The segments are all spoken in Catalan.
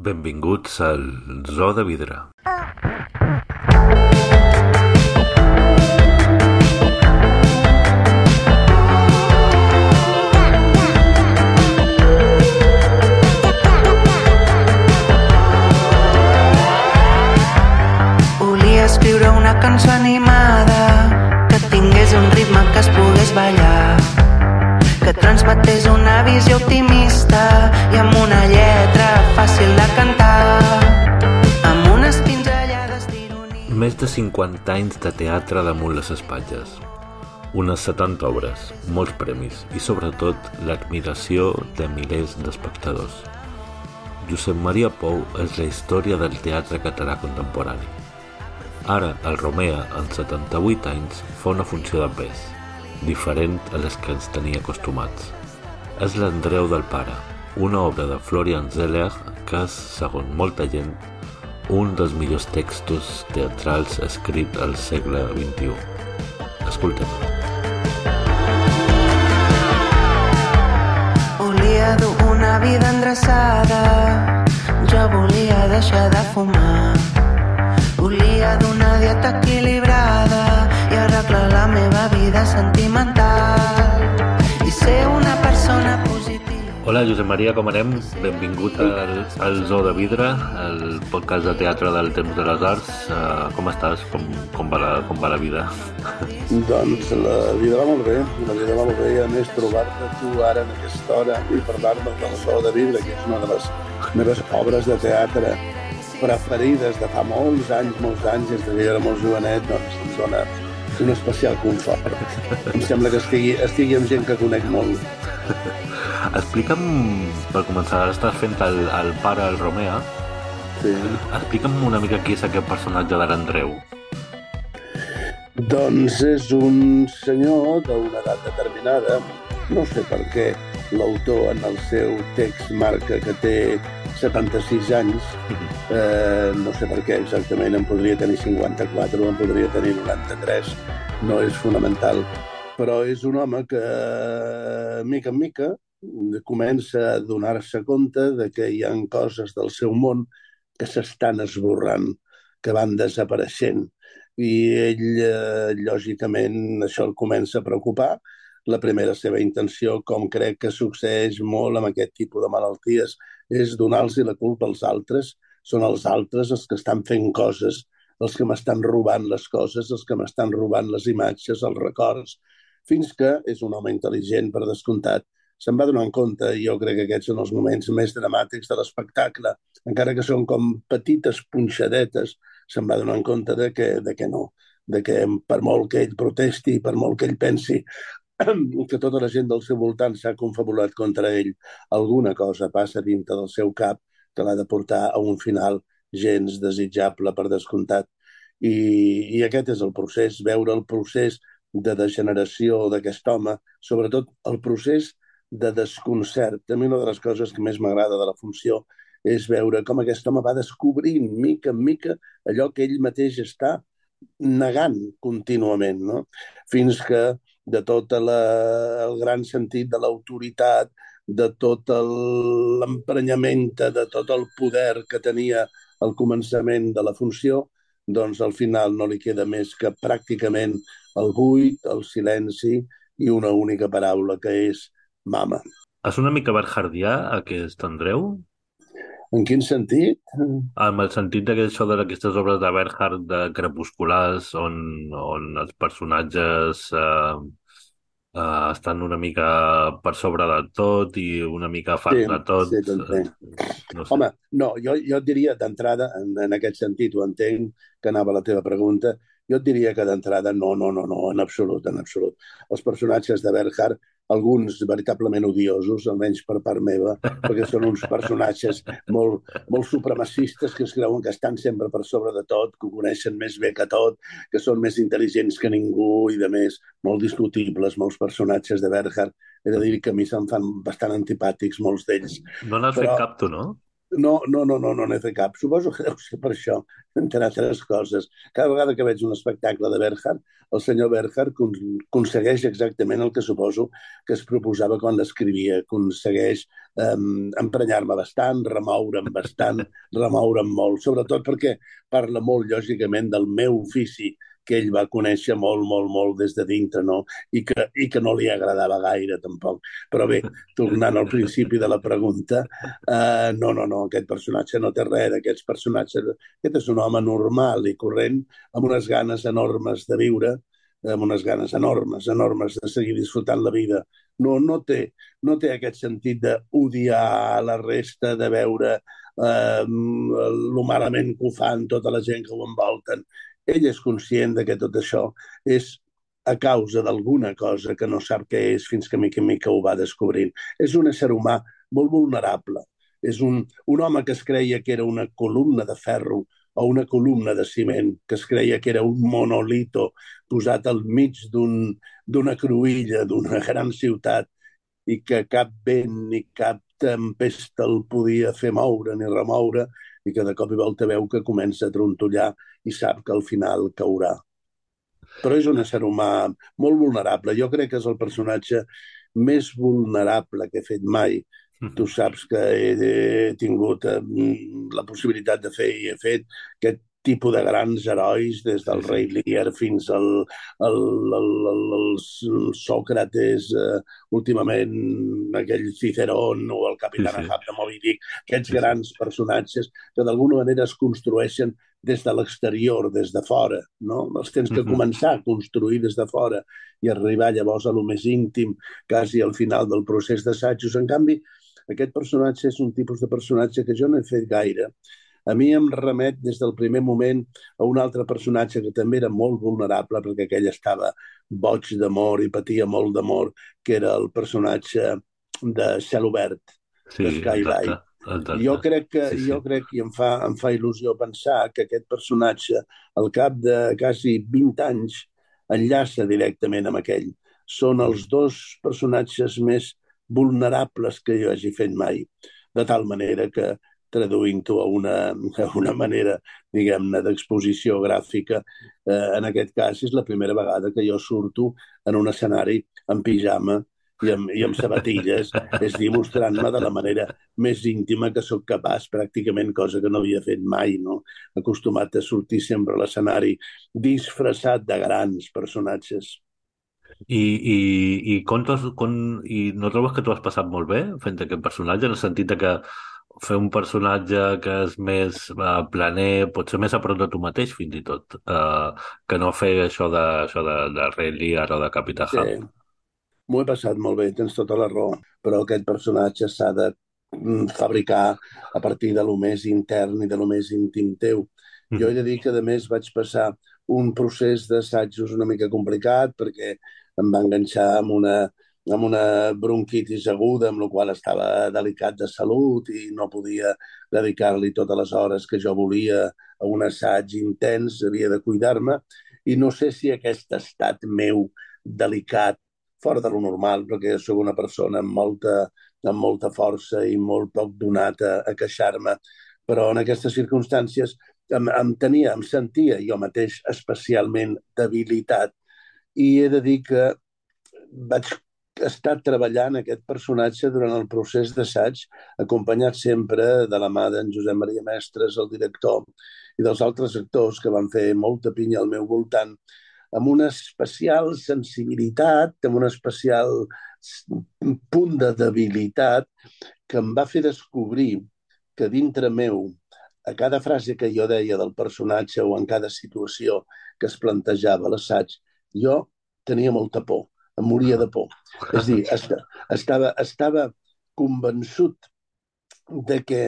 Benvinguts al Zoo de Vidre. Volia escriure una cançó animada que tingués un ritme que es pogués ballar que transmetés una visió optimista i amb una lletra fàcil de cantar amb unes pinzellades d'ironia Més de 50 anys de teatre damunt les espatlles. Unes 70 obres, molts premis i, sobretot, l'admiració de milers d'espectadors. Josep Maria Pou és la història del teatre català contemporani. Ara, el Romea, en 78 anys, fa una funció de pes, diferent a les que ens tenia acostumats. És l'Andreu del Pare, una obra de Florian Zeller que és, segons molta gent, un dels millors textos teatrals escrit al segle XXI. Escoltem. Volia dur una vida endreçada jo volia deixar de fumar Volia donar dieta equilibrada i arreglar la meva vida sentimental i ser una persona. Hola, Josep Maria, com anem? Benvingut al, al Zoo de Vidre, el podcast de teatre del Temps de les Arts. Uh, com estàs? Com, com, va la, com va la vida? Doncs la vida va molt bé, la vida va molt bé i a més trobar-te tu ara en aquesta hora i parlar-me del Zoo de Vidre, que és una de les meves obres de teatre preferides de fa molts anys, molts anys, des de que era molt jovenet, doncs em dona un especial confort. Em sembla que estigui, estigui amb gent que conec molt. Explica'm, per començar, ara estàs fent el, el pare, el Romea. Sí. Explica'm una mica qui és aquest personatge de l'Andreu. Doncs és un senyor d'una edat determinada, no sé per què l'autor en el seu text marca que té 76 anys, eh, no sé per què exactament, en podria tenir 54 o en podria tenir 93, no és fonamental, però és un home que, mica en mica, comença a donar-se compte de que hi han coses del seu món que s'estan esborrant, que van desapareixent, i ell, eh, lògicament, això el comença a preocupar. La primera seva intenció, com crec que succeeix molt amb aquest tipus de malalties, és donar-los la culpa als altres. Són els altres els que estan fent coses, els que m'estan robant les coses, els que m'estan robant les imatges, els records, fins que és un home intel·ligent, per descomptat, se'n va donar en compte, i jo crec que aquests són els moments més dramàtics de l'espectacle, encara que són com petites punxadetes, se'n va donar en compte de que, de que no, de que per molt que ell protesti, per molt que ell pensi que tota la gent del seu voltant s'ha confabulat contra ell, alguna cosa passa dintre del seu cap que l'ha de portar a un final gens desitjable per descomptat. I, I aquest és el procés, veure el procés de degeneració d'aquest home, sobretot el procés de desconcert. A mi una de les coses que més m'agrada de la funció és veure com aquest home va descobrint mica en mica allò que ell mateix està negant contínuament, no? fins que de tot la, el gran sentit de l'autoritat, de tot l'emprenyament, de tot el poder que tenia al començament de la funció, doncs al final no li queda més que pràcticament el buit, el silenci i una única paraula que és mama. És una mica berjardià, aquest Andreu? En quin sentit? Amb el sentit de que això d'aquestes obres de Bernhard de crepusculars on, on els personatges eh, eh, estan una mica per sobre de tot i una mica farts Sí, de tot. sí. Eh, no sé. Home, no, jo, jo et diria d'entrada, en, en aquest sentit, ho entenc que anava la teva pregunta, jo et diria que d'entrada no, no, no, no, en absolut, en absolut. Els personatges de Bernhard, alguns veritablement odiosos, almenys per part meva, perquè són uns personatges molt, molt supremacistes que es creuen que estan sempre per sobre de tot, que ho coneixen més bé que tot, que són més intel·ligents que ningú i de més, molt discutibles, molts personatges de Bernhard. He de dir que a mi se'm fan bastant antipàtics molts d'ells. No n'has però- fet cap, tu, no? No, no, no, no, no n'he fet cap. Suposo que deu ser per això, entre altres coses. Cada vegada que veig un espectacle de Bernhard, el senyor Bernhard aconsegueix exactament el que suposo que es proposava quan l'escrivia. Aconsegueix um, emprenyar-me bastant, remoure'm bastant, remoure'm molt, sobretot perquè parla molt, lògicament, del meu ofici, que ell va conèixer molt, molt, molt des de dintre, no? I que, i que no li agradava gaire, tampoc. Però bé, tornant al principi de la pregunta, uh, no, no, no, aquest personatge no té res d'aquests personatges. Aquest és un home normal i corrent, amb unes ganes enormes de viure, amb unes ganes enormes, enormes de seguir disfrutant la vida. No, no, té, no té aquest sentit d'odiar la resta, de veure eh, lo malament que ho fan tota la gent que ho envolten ell és conscient de que tot això és a causa d'alguna cosa que no sap què és fins que mica en mica ho va descobrint. És un ésser humà molt vulnerable. És un, un home que es creia que era una columna de ferro o una columna de ciment, que es creia que era un monolito posat al mig d'una un, cruïlla d'una gran ciutat i que cap vent ni cap tempesta el podia fer moure ni remoure i que de cop i volta veu que comença a trontollar i sap que al final caurà. Però és un ésser humà molt vulnerable. Jo crec que és el personatge més vulnerable que he fet mai. Tu saps que he tingut eh, la possibilitat de fer i he fet aquest tipus de grans herois, des del sí, rei Lear fins al, al, al, al, al Sòcrates, uh, últimament aquell Cicerón o el Capità sí, sí. Ahab de Moby Dick, aquests sí, grans sí. personatges que d'alguna manera es construeixen des de l'exterior, des de fora, no? Els tens que començar a construir des de fora i arribar llavors a lo més íntim, quasi al final del procés d'assajos. En canvi, aquest personatge és un tipus de personatge que jo no he fet gaire, a mi em remet des del primer moment a un altre personatge que també era molt vulnerable perquè aquell estava boig d'amor i patia molt d'amor, que era el personatge de Cel Obert, sí, de Skylight. Exacte. Exacte. Jo crec que, sí, sí. jo crec i em fa, em fa il·lusió pensar que aquest personatge, al cap de quasi 20 anys, enllaça directament amb aquell. Són els dos personatges més vulnerables que jo hagi fet mai. De tal manera que traduint-ho a, una, a una manera, diguem-ne, d'exposició gràfica. Eh, en aquest cas és la primera vegada que jo surto en un escenari en pijama i amb, i amb sabatilles, és dir, mostrant-me de la manera més íntima que sóc capaç, pràcticament cosa que no havia fet mai, no? Acostumat a sortir sempre a l'escenari disfressat de grans personatges. I, i, i, com, com, i no trobes que t'ho has passat molt bé fent aquest personatge, en el sentit de que fer un personatge que és més uh, planer, potser més a prop de tu mateix, fins i tot, uh, que no fer això de, això de, de Rey Lear o de Capità sí. M'ho he passat molt bé, tens tota la raó, però aquest personatge s'ha de mm, fabricar a partir de lo més intern i de lo més íntim teu. Mm. Jo he de dir que, a més, vaig passar un procés d'assajos una mica complicat perquè em va enganxar amb una, amb una bronquitis aguda, amb la qual estava delicat de salut i no podia dedicar-li totes les hores que jo volia a un assaig intens, havia de cuidar-me, i no sé si aquest estat meu delicat, fora de lo normal, perquè sóc una persona amb molta, amb molta força i molt poc donat a, a queixar-me, però en aquestes circumstàncies em, em tenia, em sentia jo mateix especialment debilitat. I he de dir que vaig estat treballant aquest personatge durant el procés d'assaig, acompanyat sempre de la mà d'en Josep Maria Mestres, el director, i dels altres actors que van fer molta pinya al meu voltant, amb una especial sensibilitat, amb un especial punt de debilitat que em va fer descobrir que dintre meu, a cada frase que jo deia del personatge o en cada situació que es plantejava l'assaig, jo tenia molta por em moria de por. És dir, estava, estava convençut de que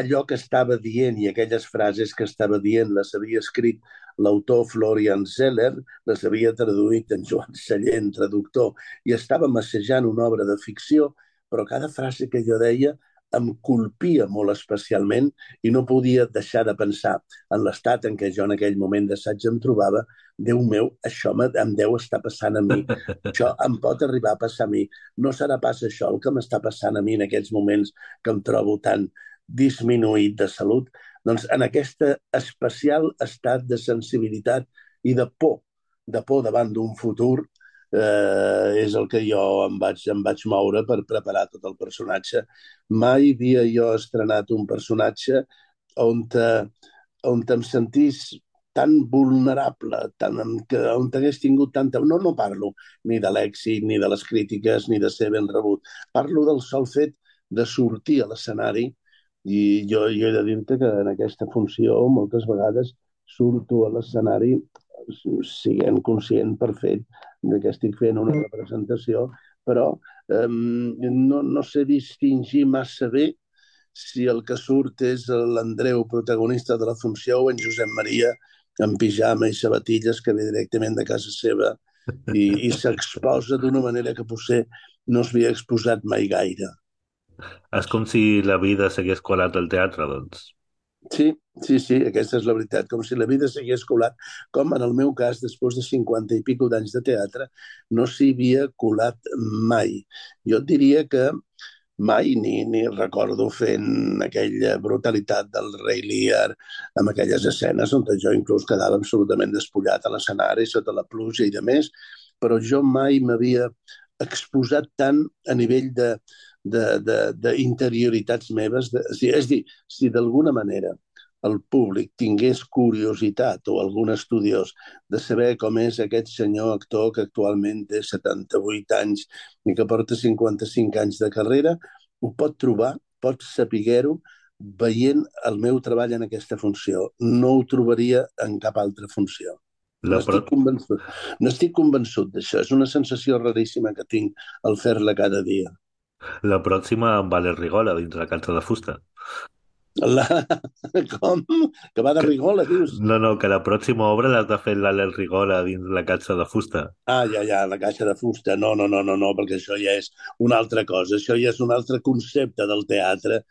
allò que estava dient i aquelles frases que estava dient les havia escrit l'autor Florian Zeller, les havia traduït en Joan Sallent, traductor, i estava massejant una obra de ficció, però cada frase que jo deia em colpia molt especialment i no podia deixar de pensar en l'estat en què jo en aquell moment d'assaig em trobava. Déu meu, això em deu estar passant a mi. Això em pot arribar a passar a mi. No serà pas això el que m'està passant a mi en aquests moments que em trobo tan disminuït de salut, doncs en aquest especial estat de sensibilitat i de por, de por davant d'un futur, eh, és el que jo em vaig, em vaig moure per preparar tot el personatge. Mai havia jo estrenat un personatge on, te, on em sentís tan vulnerable, tan, que, on hagués tingut tanta... No, no parlo ni de l'èxit, ni de les crítiques, ni de ser ben rebut. Parlo del sol fet de sortir a l'escenari i jo, jo he de dir-te que en aquesta funció moltes vegades surto a l'escenari siguent conscient per fet de que estic fent una representació, però eh, no, no sé distingir massa bé si el que surt és l'Andreu, protagonista de la funció, o en Josep Maria, en pijama i sabatilles, que ve directament de casa seva i, i s'exposa d'una manera que potser no s'havia exposat mai gaire. És com si la vida s'hagués colat al teatre, doncs. Sí, sí, sí, aquesta és la veritat. Com si la vida s'hagués colat, com en el meu cas, després de 50 i pico d'anys de teatre, no s'hi havia colat mai. Jo et diria que mai ni, ni recordo fent aquella brutalitat del rei Lear amb aquelles escenes on jo inclús quedava absolutament despullat a l'escenari sota la pluja i de més, però jo mai m'havia exposat tant a nivell d'interioritats meves. De, és a dir, si d'alguna manera el públic tingués curiositat o algun estudiós de saber com és aquest senyor actor que actualment té 78 anys i que porta 55 anys de carrera, ho pot trobar, pot saber-ho veient el meu treball en aquesta funció. No ho trobaria en cap altra funció. N'estic convençut, n'estic convençut d'això. És una sensació raríssima que tinc al fer-la cada dia. La pròxima amb Valer Rigola dins la cança de fusta. La... Com? Que va de Rigola, dius? No, no, que la pròxima obra l'has de fer l'Àlex Rigola dins la caixa de fusta. Ah, ja, ja, la caixa de fusta. No, no, no, no, no, perquè això ja és una altra cosa. Això ja és un altre concepte del teatre.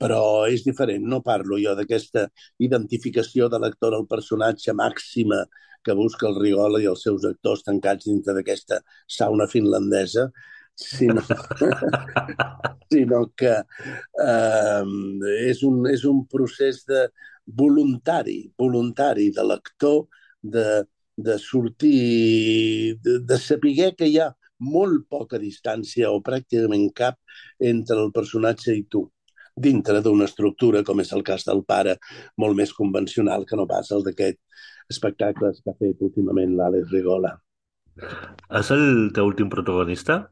Però és diferent. No parlo jo d'aquesta identificació de l'actor al personatge màxima que busca el Rigola i els seus actors tancats dintre d'aquesta sauna finlandesa, sinó, sinó que eh, és, un, és un procés de voluntari, voluntari de l'actor de, de sortir, de, de saber que hi ha molt poca distància o pràcticament cap entre el personatge i tu dintre d'una estructura, com és el cas del pare, molt més convencional que no pas el d'aquest espectacle que ha fet últimament l'Àlex Rigola. És el teu últim protagonista?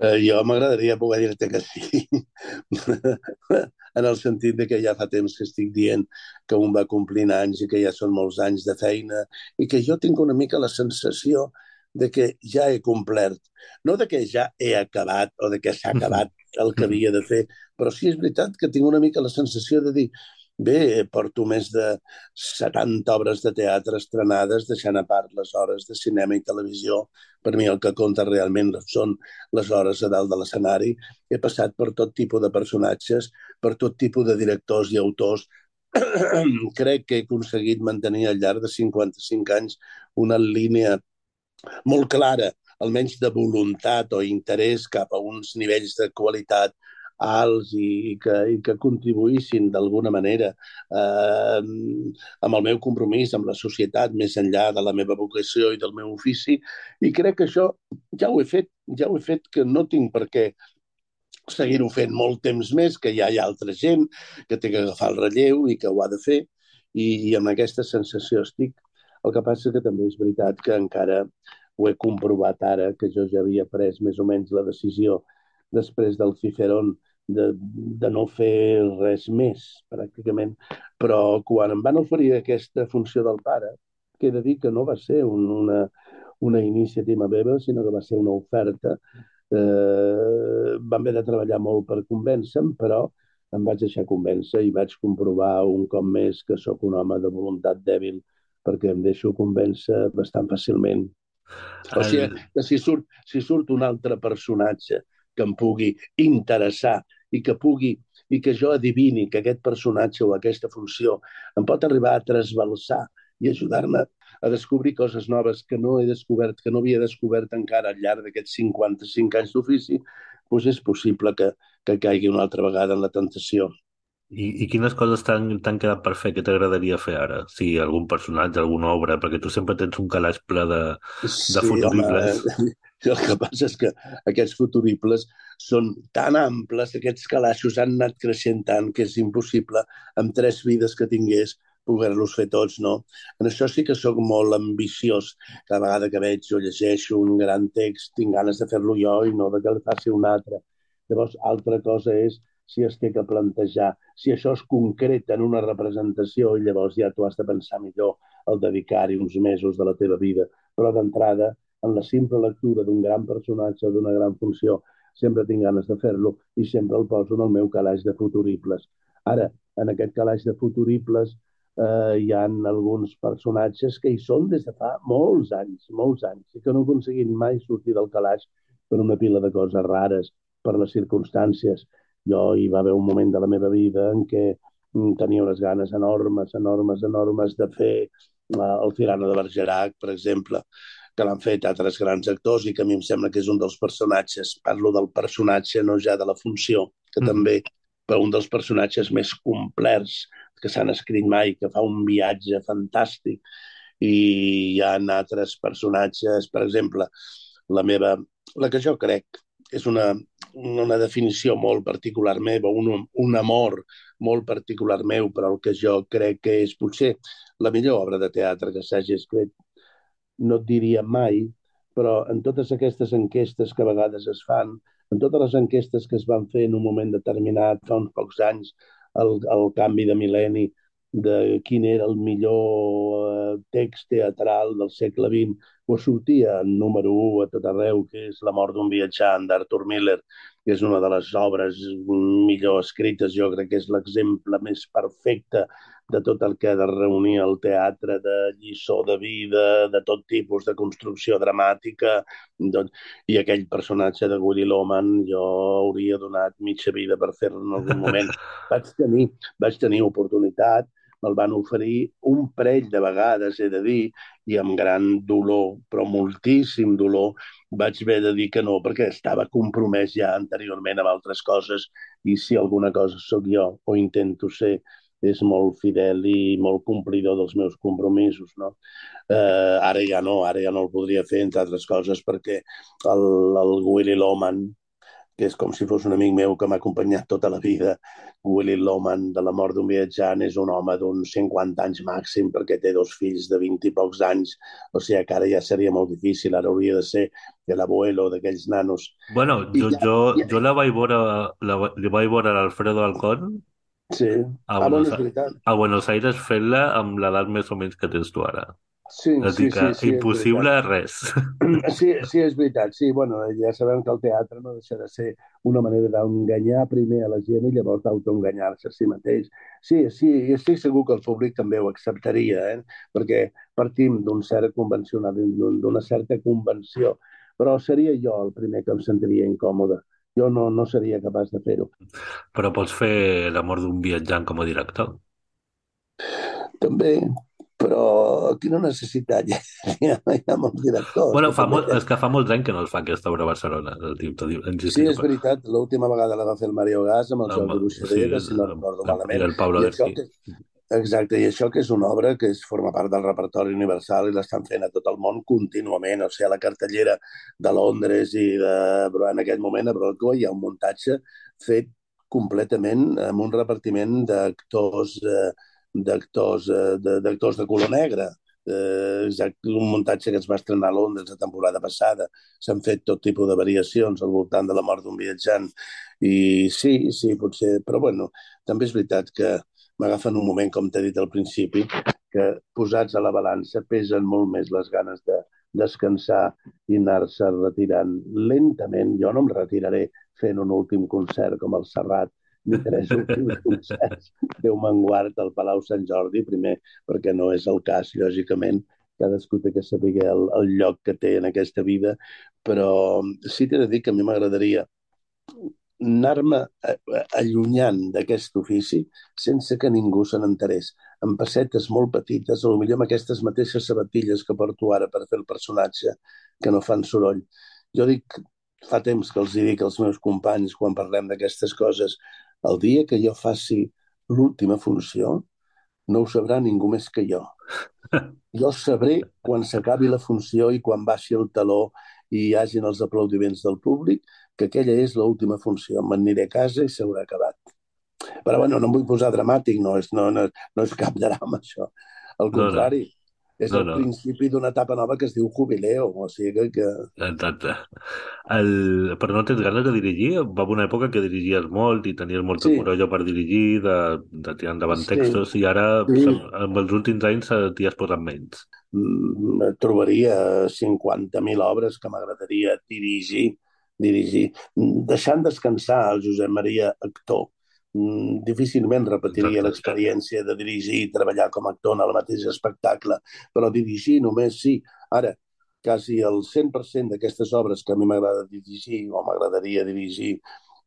Eh, jo m'agradaria poder dir-te que sí, en el sentit de que ja fa temps que estic dient que un va complint anys i que ja són molts anys de feina i que jo tinc una mica la sensació de que ja he complert. No de que ja he acabat o de que s'ha acabat el que havia de fer, però sí és veritat que tinc una mica la sensació de dir Bé, porto més de 70 obres de teatre estrenades, deixant a part les hores de cinema i televisió. Per mi el que compta realment són les hores a dalt de l'escenari. He passat per tot tipus de personatges, per tot tipus de directors i autors. Crec que he aconseguit mantenir al llarg de 55 anys una línia molt clara, almenys de voluntat o interès cap a uns nivells de qualitat alts i, i, que, i que contribuïssin d'alguna manera eh, amb el meu compromís amb la societat més enllà de la meva vocació i del meu ofici i crec que això ja ho he fet, ja ho he fet que no tinc per què seguir-ho fent molt temps més, que ja hi ha altra gent que té que agafar el relleu i que ho ha de fer i, i amb aquesta sensació estic. El que passa que també és veritat que encara ho he comprovat ara, que jo ja havia pres més o menys la decisió després del Cicerón de, de no fer res més, pràcticament. Però quan em van oferir aquesta funció del pare, que he de dir que no va ser un, una, una iniciativa meva, sinó que va ser una oferta, eh, vam haver de treballar molt per convèncer però em vaig deixar convèncer i vaig comprovar un cop més que sóc un home de voluntat dèbil perquè em deixo convèncer bastant fàcilment. O sigui, que si surt, si surt un altre personatge que em pugui interessar i que pugui i que jo adivini que aquest personatge o aquesta funció em pot arribar a trasbalsar i ajudar-me a descobrir coses noves que no he descobert, que no havia descobert encara al llarg d'aquests 55 anys d'ofici, doncs és possible que, que caigui una altra vegada en la tentació. I, i quines coses t'han quedat per fer que t'agradaria fer ara? Si algun personatge, alguna obra, perquè tu sempre tens un calaix ple de, de sí, futuribles. Home, el que passa és que aquests futuribles són tan amples, aquests calaixos han anat creixent tant que és impossible, amb tres vides que tingués, poder-los fer tots, no? En això sí que sóc molt ambiciós. Cada vegada que veig o llegeixo un gran text, tinc ganes de fer-lo jo i no de que el faci un altre. Llavors, altra cosa és si es té que plantejar, si això es concreta en una representació i llavors ja tu has de pensar millor el dedicar-hi uns mesos de la teva vida. Però d'entrada, en la simple lectura d'un gran personatge o d'una gran funció, sempre tinc ganes de fer-lo i sempre el poso en el meu calaix de futuribles. Ara, en aquest calaix de futuribles eh, hi han alguns personatges que hi són des de fa molts anys, molts anys, i que no han aconseguit mai sortir del calaix per una pila de coses rares, per les circumstàncies. Jo hi va haver un moment de la meva vida en què mm, tenia unes ganes enormes, enormes, enormes de fer eh, el Tirano de Bergerac, per exemple, que l'han fet altres grans actors i que a mi em sembla que és un dels personatges, parlo del personatge, no ja de la funció, que mm. també però un dels personatges més complets que s'han escrit mai, que fa un viatge fantàstic. I hi ha altres personatges, per exemple, la meva, la que jo crec és una, una definició molt particular meva, un, un amor molt particular meu, però el que jo crec que és potser la millor obra de teatre que s'hagi escrit, no et diria mai, però en totes aquestes enquestes que a vegades es fan, en totes les enquestes que es van fer en un moment determinat, fa uns pocs anys, el, el canvi de mil·lenni, de quin era el millor eh, text teatral del segle XX, o sortia en número 1 a tot arreu, que és La mort d'un viatjant d'Arthur Miller, que és una de les obres millor escrites, jo crec que és l'exemple més perfecte de tot el que ha de reunir el teatre, de lliçó de vida, de tot tipus de construcció dramàtica, doncs, i aquell personatge de Woody Loman jo hauria donat mitja vida per fer-lo en algun moment. vaig tenir, vaig tenir oportunitat, me'l van oferir un parell de vegades, he de dir, i amb gran dolor, però moltíssim dolor, vaig haver de dir que no, perquè estava compromès ja anteriorment amb altres coses, i si alguna cosa sóc jo, o intento ser, és molt fidel i molt complidor dels meus compromisos. No? Eh, ara ja no, ara ja no el podria fer, entre altres coses, perquè el, el Willy Loman, que és com si fos un amic meu que m'ha acompanyat tota la vida, Willy Loman, de la mort d'un viatjant, és un home d'uns 50 anys màxim, perquè té dos fills de 20 i pocs anys, o sigui que ara ja seria molt difícil, ara hauria de ser l'abuelo d'aquells nanos. Bueno, jo, ja, jo, ja... jo la vaig veure, la, la vaig veure a l'Alfredo Alcón. Sí, a ah, Buenos, bueno, a Buenos Aires fent-la amb l'edat més o menys que tens tu ara. Sí, és sí, que sí, sí, impossible res. Sí, sí, és veritat. Sí, bueno, ja sabem que el teatre no deixa de ser una manera d'enganyar primer a la gent i llavors d'autoenganyar-se a si mateix. Sí, sí, i estic segur que el públic també ho acceptaria, eh? perquè partim d'un cert convencional, d'una certa convenció, però seria jo el primer que em sentiria incòmode jo no, no seria capaç de fer-ho. Però pots fer l'amor d'un viatjant com a director? També, però quina necessitat hi ha, hi ha, hi ha molts directors. Bueno, fa molt, és que fa molts anys que no es fa aquesta obra a Barcelona. El tio, sí, és veritat. L'última vegada la va fer el Mario Gas amb el Jordi Buixadera, sí, si no recordo malament. El Pablo Desqui. Exacte, i això que és una obra que és, forma part del repertori universal i l'estan fent a tot el món contínuament, o sigui, a la cartellera de Londres i de, però en aquest moment a Broadway hi ha un muntatge fet completament amb un repartiment d'actors eh, d'actors eh, d'actors de color negre. Eh, un muntatge que es va estrenar a Londres la temporada passada. S'han fet tot tipus de variacions al voltant de la mort d'un viatjant. I sí, sí, potser... Però bueno, també és veritat que m'agafen un moment, com t'he dit al principi, que posats a la balança pesen molt més les ganes de descansar i anar-se retirant lentament. Jo no em retiraré fent un últim concert com el Serrat, ni tres últims concerts. Déu me'n guard al Palau Sant Jordi, primer perquè no és el cas, lògicament, cadascú té que saber el, el lloc que té en aquesta vida, però sí t'he de dir que a mi m'agradaria anar-me allunyant d'aquest ofici sense que ningú se n'enterés. Amb passetes molt petites, potser amb aquestes mateixes sabatilles que porto ara per fer el personatge, que no fan soroll. Jo dic fa temps que els dic als meus companys quan parlem d'aquestes coses, el dia que jo faci l'última funció, no ho sabrà ningú més que jo. Jo sabré quan s'acabi la funció i quan baixi el taló i hi hagin els aplaudiments del públic que aquella és l'última funció. M'aniré a casa i s'haurà acabat. Però bueno, no em vull posar dramàtic, no és, no, no, no és cap drama això. Al contrari, no, no és no, el no. principi d'una etapa nova que es diu jubileo, o sigui que... que... Exacte. El... Però no tens ganes de dirigir? Va haver una època que dirigies molt i tenies molta sí. corolla per dirigir, de, de tirar endavant sí. textos, i ara, sí. amb els últims anys, t'hi has posat menys. Mm, trobaria 50.000 obres que m'agradaria dirigir, dirigir. Deixant descansar el Josep Maria actor, Mm, difícilment repetiria l'experiència de dirigir i treballar com a actor en el mateix espectacle, però dirigir només sí. Ara, quasi el 100% d'aquestes obres que a mi m'agrada dirigir o m'agradaria dirigir,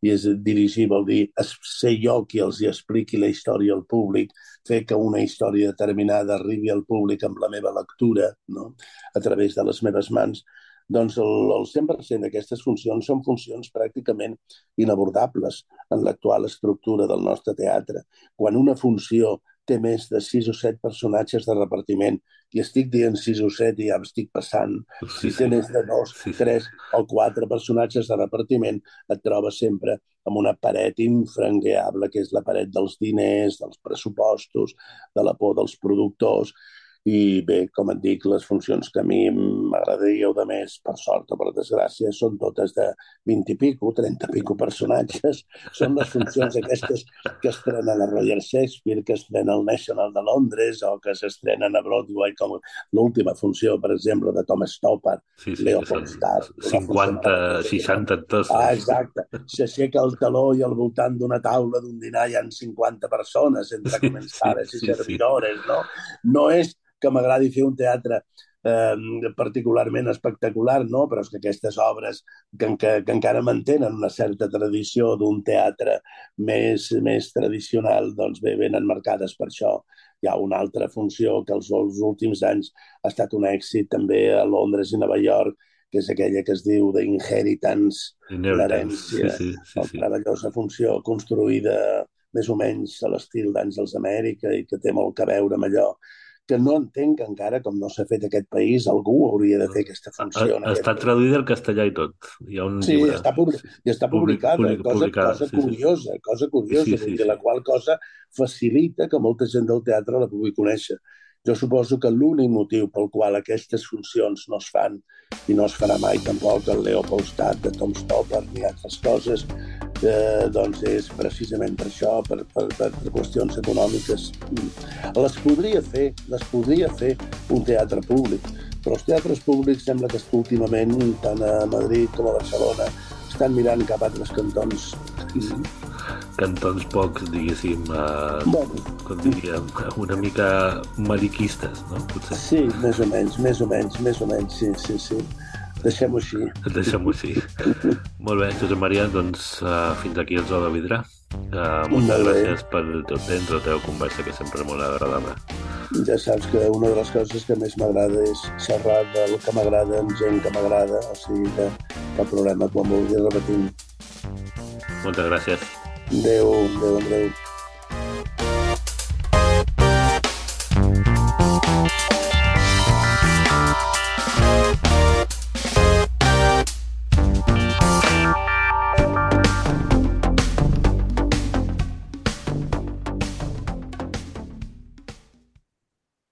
i és dirigir vol dir ser jo qui els hi expliqui la història al públic, fer que una història determinada arribi al públic amb la meva lectura, no? a través de les meves mans, doncs el, el 100% d'aquestes funcions són funcions pràcticament inabordables en l'actual estructura del nostre teatre. Quan una funció té més de sis o set personatges de repartiment, i estic dient sis o set i ja estic passant, sí, si té sí. més de dos, sí, sí. tres o quatre personatges de repartiment, et trobes sempre amb una paret infranqueable, que és la paret dels diners, dels pressupostos, de la por dels productors, i bé, com et dic, les funcions que a mi m'agradaria de més, per sort o per desgràcia, són totes de 20 i pico, 30 i pico personatges. Són les funcions aquestes que estrenen a Royal Shakespeare, que estrenen al National de Londres o que s'estrenen a Broadway, com l'última funció, per exemple, de Tom Stoppard, sí, sí, Leopold Star. 50, 60 tots. Ah, exacte. S'aixeca el taló i al voltant d'una taula d'un dinar hi ha 50 persones, entre comensales sí, sí, i servidores, sí. no? No és que m'agradi fer un teatre eh, particularment espectacular, no? però és que aquestes obres que, que, que encara mantenen una certa tradició d'un teatre més, més tradicional, doncs bé, venen marcades per això. Hi ha una altra funció que els, els últims anys ha estat un èxit també a Londres i Nova York, que és aquella que es diu d'Inheritance, l'herència, sí, sí, sí, sí. treballosa funció construïda més o menys a l'estil d'Àngels d'Amèrica i que té molt que veure amb allò que no entenc encara, com no s'ha fet aquest país, algú hauria de fer aquesta funció. Ha, està traduït al castellà i tot. Hi ha un sí, llibre. està, publi i està publicada, public, cosa, publicada, cosa sí, curiosa, sí. cosa curiosa, sí, sí, sí. la qual cosa facilita que molta gent del teatre la pugui conèixer. Jo suposo que l'únic motiu pel qual aquestes funcions no es fan i no es farà mai tampoc el Leopoldstadt de Tom Stoppard ni altres coses eh, doncs és precisament per això, per, per, per qüestions econòmiques. Les podria fer, les podria fer un teatre públic, però els teatres públics sembla que últimament, tant a Madrid com a Barcelona, estan mirant cap a altres cantons. Cantons pocs, diguéssim, eh, bueno, com diríem, una mica mariquistes, no? Potser. Sí, més o menys, més o menys, més o menys, sí, sí, sí. Deixem-ho així. Deixem-ho així. Molt bé, Josep Maria, doncs uh, fins aquí el zoo de vidre. Uh, moltes Molt gràcies pel teu temps, la teva conversa, que sempre és molt agradable. Ja saps que una de les coses que més m'agrada és xerrar del que m'agrada amb gent que m'agrada, o sigui que cap problema, quan vulguis repetim. Moltes gràcies. Adéu, adéu, adéu.